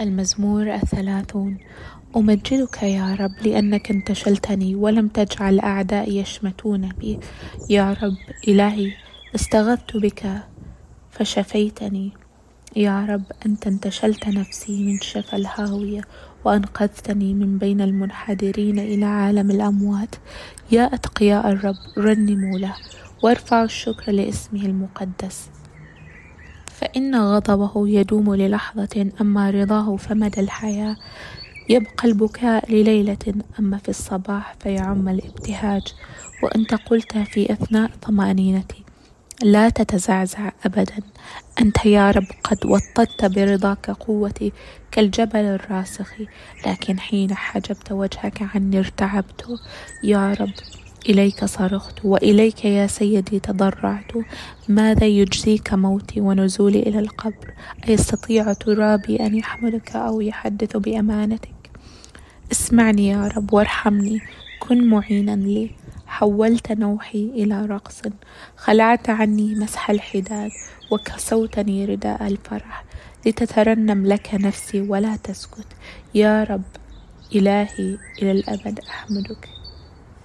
المزمور الثلاثون. أمجدك يا رب لأنك انتشلتني ولم تجعل أعدائي يشمتون بي. يا رب إلهي استغثت بك فشفيتني. يا رب أنت انتشلت نفسي من شفا الهاوية وأنقذتني من بين المنحدرين إلى عالم الأموات. يا أتقياء الرب رنموا له وارفعوا الشكر لاسمه المقدس. فإن غضبه يدوم للحظة أما رضاه فمدى الحياة. يبقى البكاء لليلة أما في الصباح فيعم الابتهاج. وأنت قلت في أثناء طمأنينتي لا تتزعزع أبدا. أنت يا رب قد وطدت برضاك قوتي كالجبل الراسخ لكن حين حجبت وجهك عني ارتعبت. يا رب إليك صرخت وإليك يا سيدي تضرعت. ماذا يجزيك موتي ونزولي إلى القبر؟ أيستطيع ترابي أن يحملك أو يحدث بأمانتك؟ اسمعني يا رب وارحمني. كن معينا لي. حولت نوحي إلى رقص. خلعت عني مسح الحداد وكسوتني رداء الفرح. لتترنم لك نفسي ولا تسكت. يا رب إلهي إلى الأبد أحمدك.